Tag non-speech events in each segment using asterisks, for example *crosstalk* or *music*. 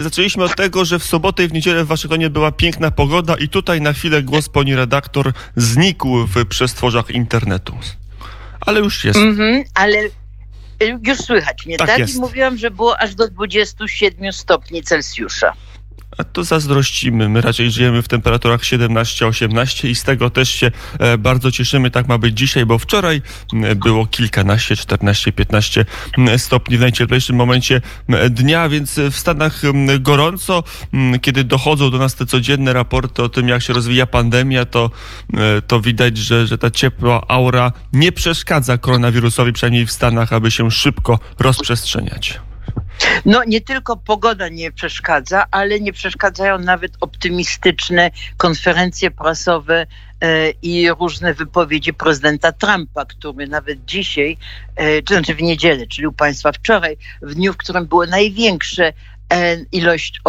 Zaczęliśmy od tego, że w sobotę i w niedzielę w Waszyngtonie była piękna pogoda i tutaj na chwilę głos pani redaktor znikł w przestworzach internetu. Ale już jest. Mhm, ale już słychać mnie, Tak tak? jest. I mówiłam, że było aż do 27 stopni Celsjusza. A to zazdrościmy. My raczej żyjemy w temperaturach 17-18 i z tego też się e, bardzo cieszymy. Tak ma być dzisiaj, bo wczoraj było kilkanaście, 14, 15 m, stopni w najcieplejszym momencie dnia, więc w Stanach gorąco. Kiedy dochodzą do nas te codzienne raporty o tym, jak się rozwija pandemia, to, e, to widać, że, że ta ciepła aura nie przeszkadza koronawirusowi, przynajmniej w Stanach, aby się szybko rozprzestrzeniać. No nie tylko pogoda nie przeszkadza, ale nie przeszkadzają nawet optymistyczne konferencje prasowe e, i różne wypowiedzi prezydenta Trumpa, który nawet dzisiaj, e, czy znaczy w niedzielę, czyli u państwa wczoraj, w dniu, w którym było największe ilość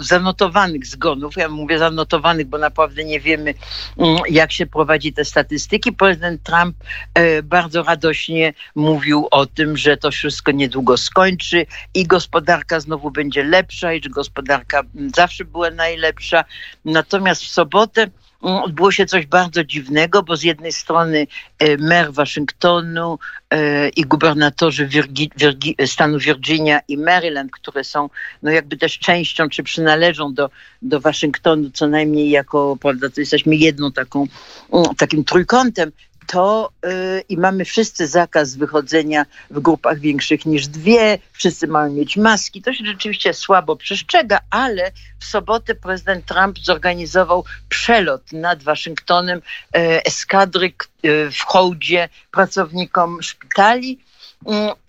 zanotowanych zgonów. Ja mówię zanotowanych, bo naprawdę nie wiemy, mm, jak się prowadzi te statystyki. Prezydent Trump e, bardzo radośnie mówił o tym, że to wszystko niedługo skończy i gospodarka znowu będzie lepsza, i że gospodarka mm, zawsze była najlepsza. Natomiast w sobotę odbyło się coś bardzo dziwnego, bo z jednej strony e, mer Waszyngtonu e, i gubernatorzy Wirgi, Wirgi, stanu Virginia i Maryland, które są no jakby też częścią, czy przynależą do, do Waszyngtonu, co najmniej jako, prawda, to jesteśmy jedną taką, mm, takim trójkątem, to y, i mamy wszyscy zakaz wychodzenia w grupach większych niż dwie, wszyscy mają mieć maski. To się rzeczywiście słabo przestrzega, ale w sobotę prezydent Trump zorganizował przelot nad Waszyngtonem e, eskadry e, w hołdzie pracownikom szpitali.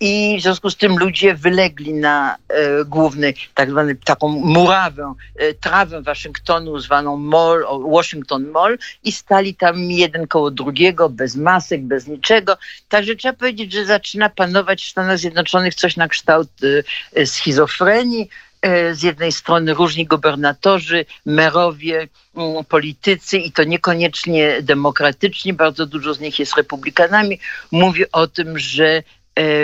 I w związku z tym ludzie wylegli na e, główny, tak zwany, taką murawę, e, trawę Waszyngtonu zwaną Mall, Washington Mall i stali tam jeden koło drugiego, bez masek, bez niczego. Także trzeba powiedzieć, że zaczyna panować w Stanach Zjednoczonych coś na kształt e, e, schizofrenii. E, Z jednej strony różni gubernatorzy, merowie, mm, politycy i to niekoniecznie demokratyczni, bardzo dużo z nich jest republikanami, mówi o tym, że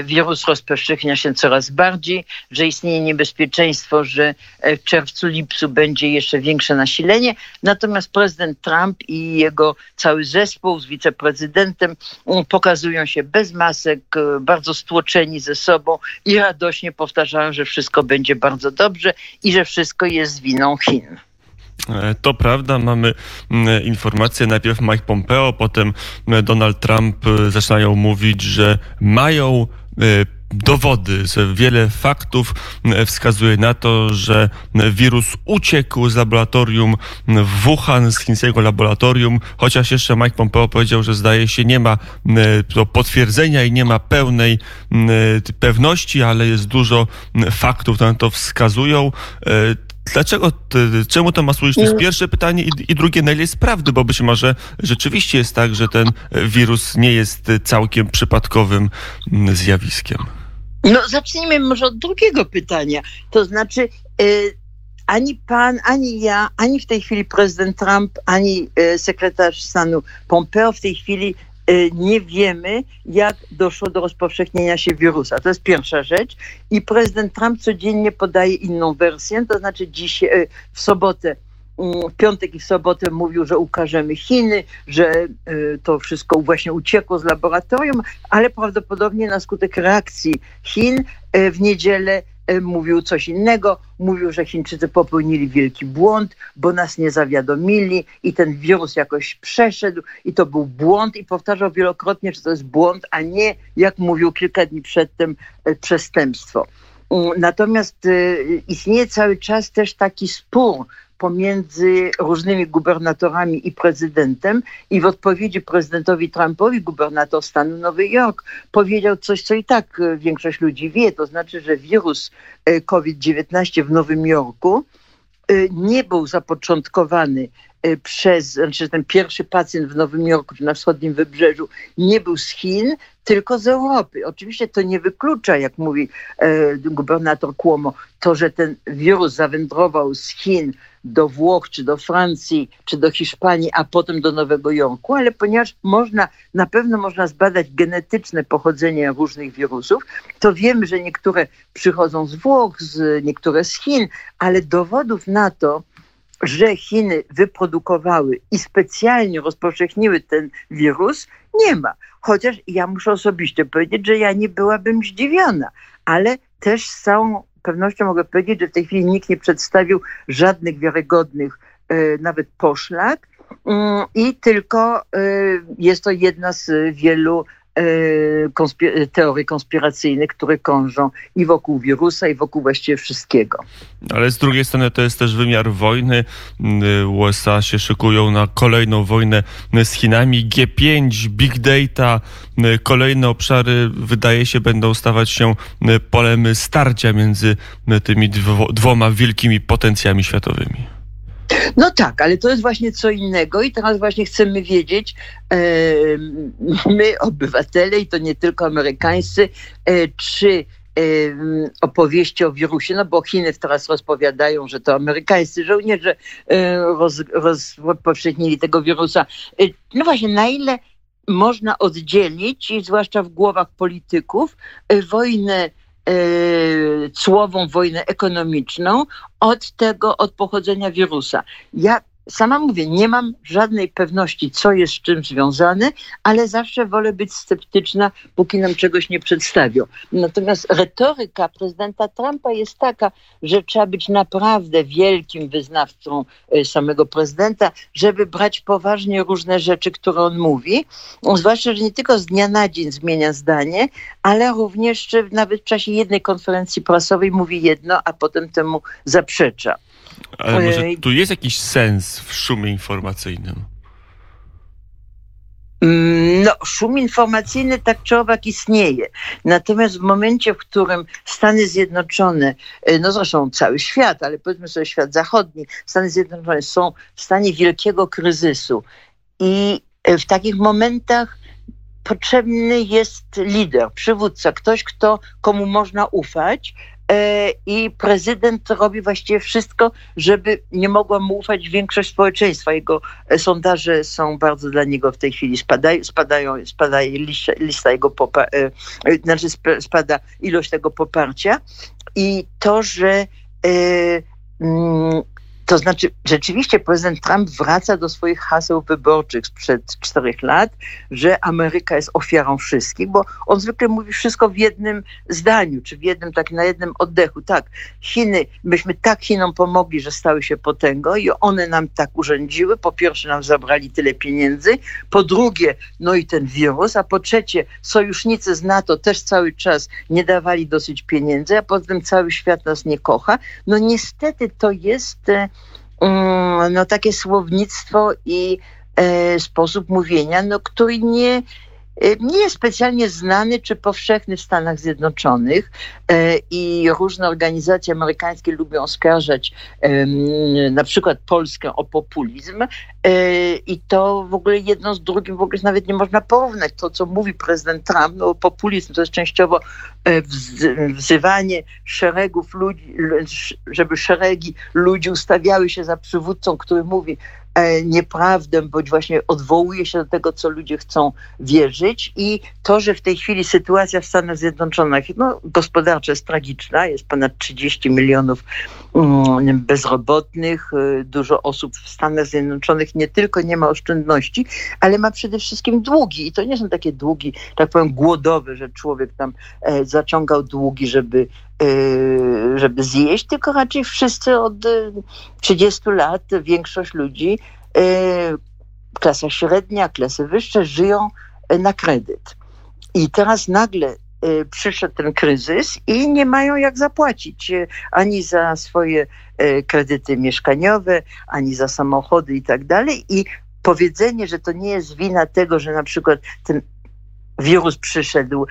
wirus rozpowszechnia się coraz bardziej, że istnieje niebezpieczeństwo, że e, w czerwcu, lipcu będzie jeszcze większe nasilenie. Natomiast prezydent Trump i jego cały zespół z wiceprezydentem mm, pokazują się bez masek, e, bardzo stłoczeni ze sobą i radośnie powtarzają, że wszystko będzie bardzo dobrze i że wszystko jest winą Chin. E, To prawda, mamy mm, informację, najpierw Mike Pompeo, potem e, Donald Trump e, zaczynają mówić, że mają dowody, że wiele faktów wskazuje na to, że wirus uciekł z laboratorium w Wuhan, z chińskiego laboratorium, chociaż jeszcze Mike Pompeo powiedział, że zdaje się nie ma to potwierdzenia i nie ma pełnej pewności, ale jest dużo faktów, które na to wskazują. E, Dlaczego, czemu to ma służyć? To jest pierwsze pytanie i, i drugie, na ile jest prawdy, bo być może rzeczywiście jest tak, że ten e, wirus nie jest e, całkiem przypadkowym mm, zjawiskiem. No, zacznijmy może od drugiego pytania. To znaczy, y, ani pan, ani ja, ani w tej chwili prezydent Trump, ani y, sekretarz stanu Pompeo w tej chwili nie wiemy, jak doszło do rozpowszechnienia się wirusa. To jest pierwsza rzecz. I prezydent Trump codziennie podaje inną wersję, to znaczy dziś, y, w sobotę mm, w piątek i w sobotę mówił, że ukażemy Chiny, że y, to wszystko właśnie uciekło z laboratorium, ale prawdopodobnie na skutek reakcji Chin y, w niedzielę y, mówił coś innego. Mówił, że Chińczycy popełnili wielki błąd, bo nas nie zawiadomili i ten wirus jakoś przeszedł i to był błąd i powtarzał wielokrotnie, że to jest błąd, a nie, jak mówił kilka dni przedtem, y, przestępstwo. Mm, Natomiast y, istnieje cały czas też taki spór pomiędzy różnymi gubernatorami i prezydentem i w odpowiedzi prezydentowi Trumpowi gubernator stanu Nowy Jork powiedział coś, co i tak e, większość ludzi wie, to znaczy, że wirus e, COVID-19 w Nowym Jorku e, nie był zapoczątkowany przez, znaczy ten pierwszy pacjent w Nowym Jorku, na wschodnim wybrzeżu, nie był z Chin, tylko z Europy. Oczywiście to nie wyklucza, jak mówi e, gubernator Cuomo, to, że ten wirus zawędrował z Chin do Włoch, czy do Francji, czy do Hiszpanii, a potem do Nowego Jorku, ale ponieważ można, na pewno można zbadać genetyczne pochodzenie różnych wirusów, to wiemy, że niektóre przychodzą z Włoch, z, niektóre z Chin, ale dowodów na to, że Chiny wyprodukowały i specjalnie rozpowszechniły ten wirus, nie ma. Chociaż ja muszę osobiście powiedzieć, że ja nie byłabym zdziwiona, ale też z całą pewnością mogę powiedzieć, że w tej chwili nikt nie przedstawił żadnych wiarygodnych, e, nawet poszlak. Mm, I tylko e, jest to jedna z wielu konspir teorii konspiracyjnych, które krążą i wokół wirusa, i wokół właściwie wszystkiego. Ale z drugiej strony to jest też wymiar wojny. Mm, USA się szykują na kolejną wojnę z Chinami. G5, Big Data, mm, kolejne obszary wydaje się będą stawać się polem starcia między tymi dwoma wielkimi potencjami światowymi. No tak, ale to jest właśnie co innego i teraz właśnie chcemy wiedzieć, e, my obywatele i to nie tylko amerykańscy, e, czy e, opowieści o wirusie, no bo Chiny teraz rozpowiadają, że to amerykańscy żołnierze e, roz, rozpowszechnili tego wirusa. E, no właśnie, na ile można oddzielić, zwłaszcza w głowach polityków, e, wojnę cłową wojnę ekonomiczną od tego, od pochodzenia wirusa. Ja sama mówię, nie mam żadnej pewności, co jest z czym związane, ale zawsze wolę być sceptyczna, póki nam czegoś nie przedstawią. Natomiast retoryka prezydenta Trumpa jest taka, że trzeba być naprawdę wielkim wyznawcą e, samego prezydenta, żeby brać poważnie różne rzeczy, które on mówi. Zwłaszcza, że nie tylko z dnia na dzień zmienia zdanie, ale również nawet w czasie jednej konferencji prasowej mówi jedno, a potem temu zaprzecza. Ale może tu jest jakiś sens w szumie informacyjnym? Mm, no, szum informacyjny tak czy owak istnieje. Natomiast w momencie, w którym Stany Zjednoczone, e, no zresztą cały świat, ale powiedzmy sobie świat zachodni, Stany Zjednoczone są w stanie wielkiego kryzysu i e, w takich momentach potrzebny jest lider, przywódca, ktoś, kto, komu można ufać, i prezydent robi właściwie wszystko, żeby nie mogła mu ufać większość społeczeństwa. Jego e, sondaże są bardzo dla niego w tej chwili spadają, spadają spada lista, lista jego poparcia, e, znaczy spada ilość tego poparcia i to, że mm, to znaczy, rzeczywiście prezydent Trump wraca do swoich haseł wyborczych sprzed czterech lat, że Ameryka jest ofiarą wszystkich, bo on zwykle mówi wszystko w jednym zdaniu, czy w jednym, tak na jednym oddechu. Tak, Chiny, myśmy tak Chinom pomogli, że stały się potęgą i one nam tak urządziły. Po pierwsze nam zabrali tyle pieniędzy, po drugie, no i ten wirus, a po trzecie, sojusznicy z NATO też cały czas nie dawali dosyć pieniędzy, a potem cały świat nas nie kocha. No niestety to jest e, no, takie słownictwo i e, sposób mówienia, no, który nie, nie jest specjalnie znany czy powszechny w Stanach Zjednoczonych e, i różne organizacje amerykańskie lubią oskarżać na przykład Polskę o populizm i to w ogóle jedno z drugim w ogóle nawet nie można porównać. To, co mówi prezydent Trump, no populizm to jest częściowo wzywanie szeregów ludzi, żeby szeregi ludzi ustawiały się za przywódcą, który mówi nieprawdę, bądź właśnie odwołuje się do tego, co ludzie chcą wierzyć i to, że w tej chwili sytuacja w Stanach Zjednoczonych no, gospodarcza jest tragiczna, jest ponad 30 milionów mm, bezrobotnych, e, dużo osób w Stanach Zjednoczonych nie tylko nie ma oszczędności, ale ma przede wszystkim długi. I to nie są takie długi, tak powiem, głodowe, że człowiek tam zaciągał długi, żeby, e, żeby zjeść, tylko raczej wszyscy od 30 e, lat, większość ludzi, e, klasa średnia, klasy wyższe, żyją na kredyt. I teraz nagle przyszedł ten kryzys i nie mają jak zapłacić ani za swoje kredyty mieszkaniowe, ani za samochody i tak dalej. I powiedzenie, że to nie jest wina tego, że na przykład ten wirus przyszedł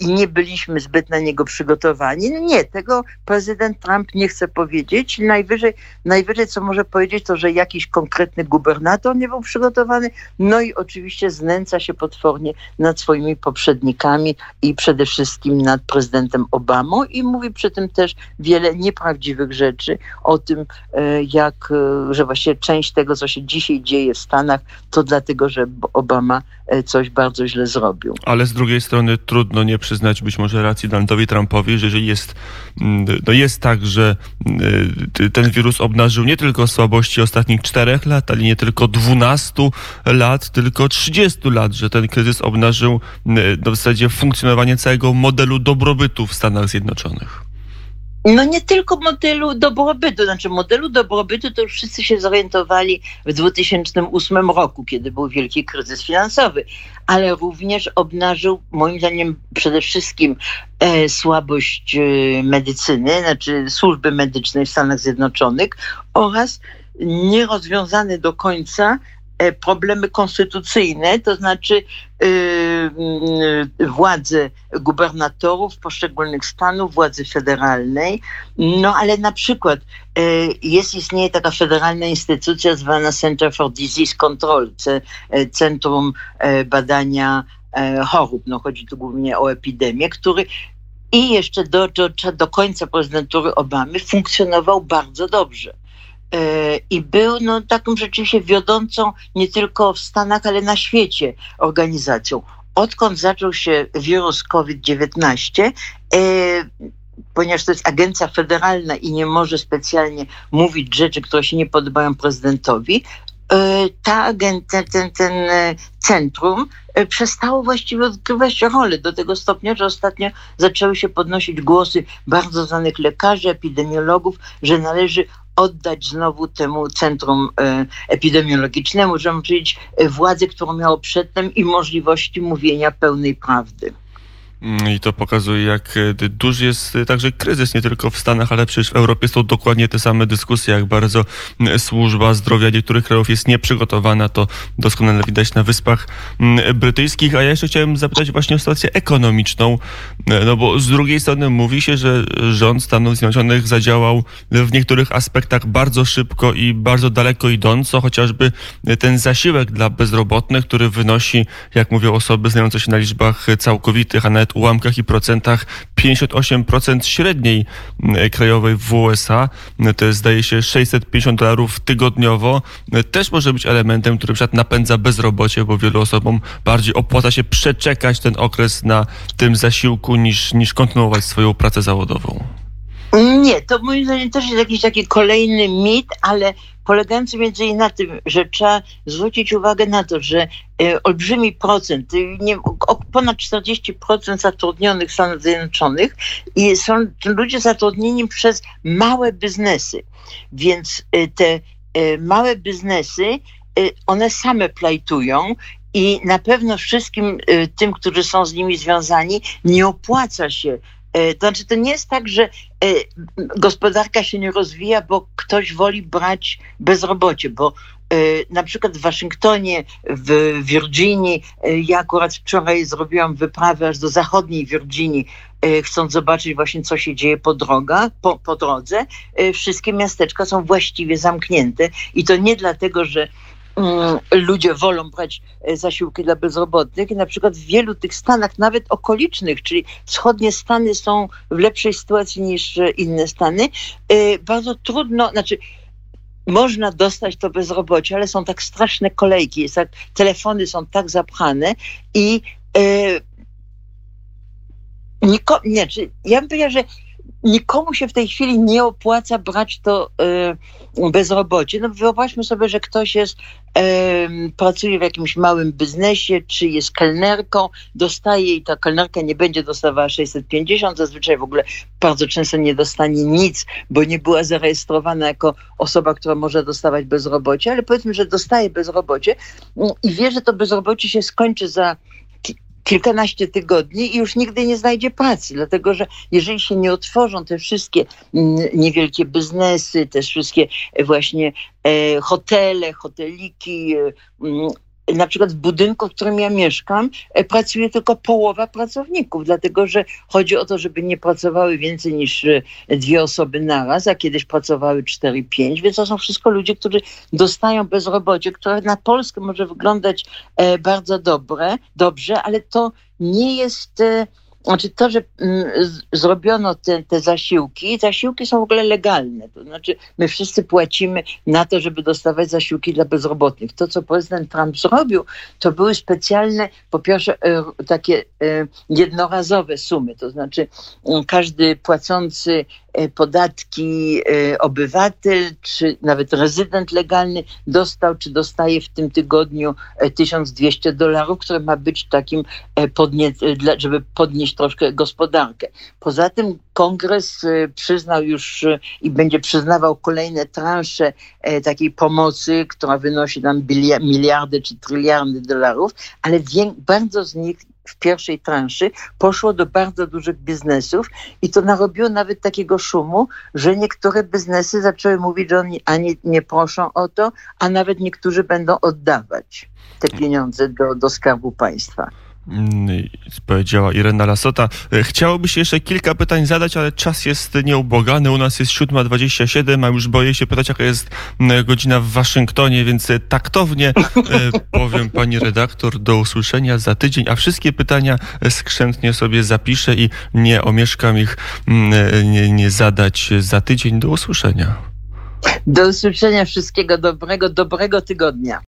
i nie byliśmy zbyt na niego przygotowani. Nie, tego prezydent Trump nie chce powiedzieć. Najwyżej, najwyżej co może powiedzieć, to że jakiś konkretny gubernator nie był przygotowany, no i oczywiście znęca się potwornie nad swoimi poprzednikami i przede wszystkim nad prezydentem Obamą i mówi przy tym też wiele nieprawdziwych rzeczy o tym, e, jak, e, że właściwie część tego, co się dzisiaj dzieje w Stanach, to dlatego, że Obama e, coś bardzo źle zrobił. Ale z drugiej strony trudno nie przyznać być może racji Donaldowi Trumpowi, że jeżeli jest, mm, no jest tak, że mm, ten wirus obnażył nie tylko słabości ostatnich czterech lat, ale nie tylko dwunastu lat, tylko trzydziestu lat, że ten kryzys obnażył mm, w zasadzie funkcjonowanie całego modelu dobrobytu w Stanach Zjednoczonych. No nie tylko modelu dobrobytu, znaczy modelu dobrobytu to już wszyscy się zorientowali w 2008 roku, kiedy był wielki kryzys finansowy, ale również obnażył moim zdaniem przede wszystkim e, słabość e, medycyny, znaczy służby medycznej w Stanach Zjednoczonych oraz nierozwiązany do końca E, problemy konstytucyjne, to znaczy yy, władzy gubernatorów poszczególnych stanów, władzy federalnej. No ale na przykład jest, istnieje taka federalna instytucja zwana Center for Disease Control, Centrum Badania Chorób. No, chodzi tu głównie o epidemię, który i jeszcze do, do, do końca prezydentury Obamy funkcjonował bardzo dobrze. I był no, taką rzeczywiście wiodącą nie tylko w Stanach, ale na świecie organizacją. Odkąd zaczął się wirus COVID-19, e, ponieważ to jest agencja federalna i nie może specjalnie mówić rzeczy, które się nie podobają prezydentowi, e, ta agencja, ten, ten centrum przestało właściwie odgrywać rolę do tego stopnia, że ostatnio zaczęły się podnosić głosy bardzo znanych lekarzy, epidemiologów, że należy oddać znowu temu centrum e, epidemiologicznemu, żeby powiedzieć, e, władzę, którą miało przedtem i możliwości mówienia pełnej prawdy. I to pokazuje, jak e, duży jest e, także kryzys, nie tylko w Stanach, ale przecież w Europie są dokładnie te same dyskusje, jak bardzo służba zdrowia niektórych krajów jest nieprzygotowana. To doskonale widać na Wyspach Brytyjskich. A ja jeszcze chciałem zapytać właśnie o sytuację ekonomiczną, e, no bo z drugiej strony mówi się, że rząd Stanów Zjednoczonych zadziałał w niektórych aspektach bardzo szybko i bardzo daleko idąco, chociażby ten zasiłek dla bezrobotnych, który wynosi, jak mówią osoby znające się na liczbach całkowitych, a nawet nawet ułamkach i procentach 58% średniej mm, krajowej w USA. To jest zdaje się 650 dolarów tygodniowo. Też może być elementem, który przykład napędza bezrobocie, bo wielu osobom bardziej opłaca się przeczekać ten okres na tym zasiłku niż, niż kontynuować swoją pracę zawodową. Nie, to moim zdaniem też jest jakiś taki kolejny mit, ale polegający między innymi na tym, że trzeba zwrócić uwagę na to, że e, olbrzymi procent, nie, ponad 40% zatrudnionych w Stanach Zjednoczonych i są ludzie zatrudnieni przez małe biznesy. Więc e, te e, małe biznesy, one same plajtują i na pewno wszystkim tym, którzy są z nimi związani, nie opłaca się to znaczy, to nie jest tak, że e, gospodarka się nie rozwija, bo ktoś woli brać bezrobocie, bo e, na przykład w Waszyngtonie, w Virginii, ja akurat wczoraj zrobiłam wyprawę aż do zachodniej Virginii, chcąc zobaczyć właśnie, co się dzieje po, droga, po, po drodze. Wszystkie miasteczka są właściwie zamknięte i to nie dlatego, że ludzie wolą brać e, zasiłki dla bezrobotnych. I na przykład w wielu tych stanach, nawet okolicznych, czyli wschodnie Stany są w lepszej sytuacji niż e, inne Stany, e, bardzo trudno, znaczy można dostać to bezrobocie, ale są tak straszne kolejki, jest tak, telefony są tak zapchane i niko, nie, czy, ja bym powiedziała, że nikomu się w tej chwili nie opłaca brać to y, bezrobocie. No wyobraźmy sobie, że ktoś jest, y, pracuje w jakimś małym biznesie, czy jest kelnerką, dostaje i ta kelnerka nie będzie dostawała 650, zazwyczaj w ogóle bardzo często nie dostanie nic, bo nie była zarejestrowana jako osoba, która może dostawać bezrobocie, ale powiedzmy, że dostaje bezrobocie y, i wie, że to bezrobocie się skończy za kilkanaście tygodni i już nigdy nie znajdzie pracy, dlatego że jeżeli się nie otworzą te wszystkie mm, niewielkie biznesy, te wszystkie właśnie e, hotele, hoteliki, e, mm, na przykład w budynku, w którym ja mieszkam, e, pracuje tylko połowa pracowników, dlatego że chodzi o to, żeby nie pracowały więcej niż e, dwie osoby naraz, a kiedyś pracowały 4-5, więc to są wszystko ludzie, którzy dostają bezrobocie, które na Polskę może wyglądać e, bardzo dobre, dobrze, ale to nie jest znaczy to, że mm, zrobiono te, te zasiłki, zasiłki są w ogóle legalne. To znaczy my wszyscy płacimy na to, żeby dostawać zasiłki dla bezrobotnych. To, co prezydent Trump zrobił, to były specjalne, po pierwsze, e, takie e, jednorazowe sumy. To znaczy mm, każdy płacący podatki e, obywatel, czy nawet rezydent legalny dostał, czy dostaje w tym tygodniu 1200 e, dolarów, które ma być takim, żeby podnieść troszkę gospodarkę. Poza tym kongres przyznał już i będzie przyznawał kolejne transze takiej pomocy, która wynosi tam miliardy czy tryliardy dolarów, ale bardzo z nich w pierwszej transzy poszło do bardzo dużych biznesów i to narobiło nawet takiego szumu, że niektóre biznesy zaczęły mówić, że oni ani nie proszą o to, a nawet niektórzy będą oddawać te pieniądze do, do skarbu państwa. Mm, powiedziała Irena Lasota. E, chciałoby się jeszcze kilka pytań zadać, ale czas jest nieubłagany. U nas jest 7.27, a już boję się pytać, jaka jest mm, godzina w Waszyngtonie, więc e, taktownie e, *laughs* powiem pani redaktor do usłyszenia za tydzień, a wszystkie pytania skrzętnie sobie zapiszę i nie omieszkam ich mm, nie, nie zadać za tydzień. Do usłyszenia. Do usłyszenia wszystkiego dobrego, dobrego tygodnia.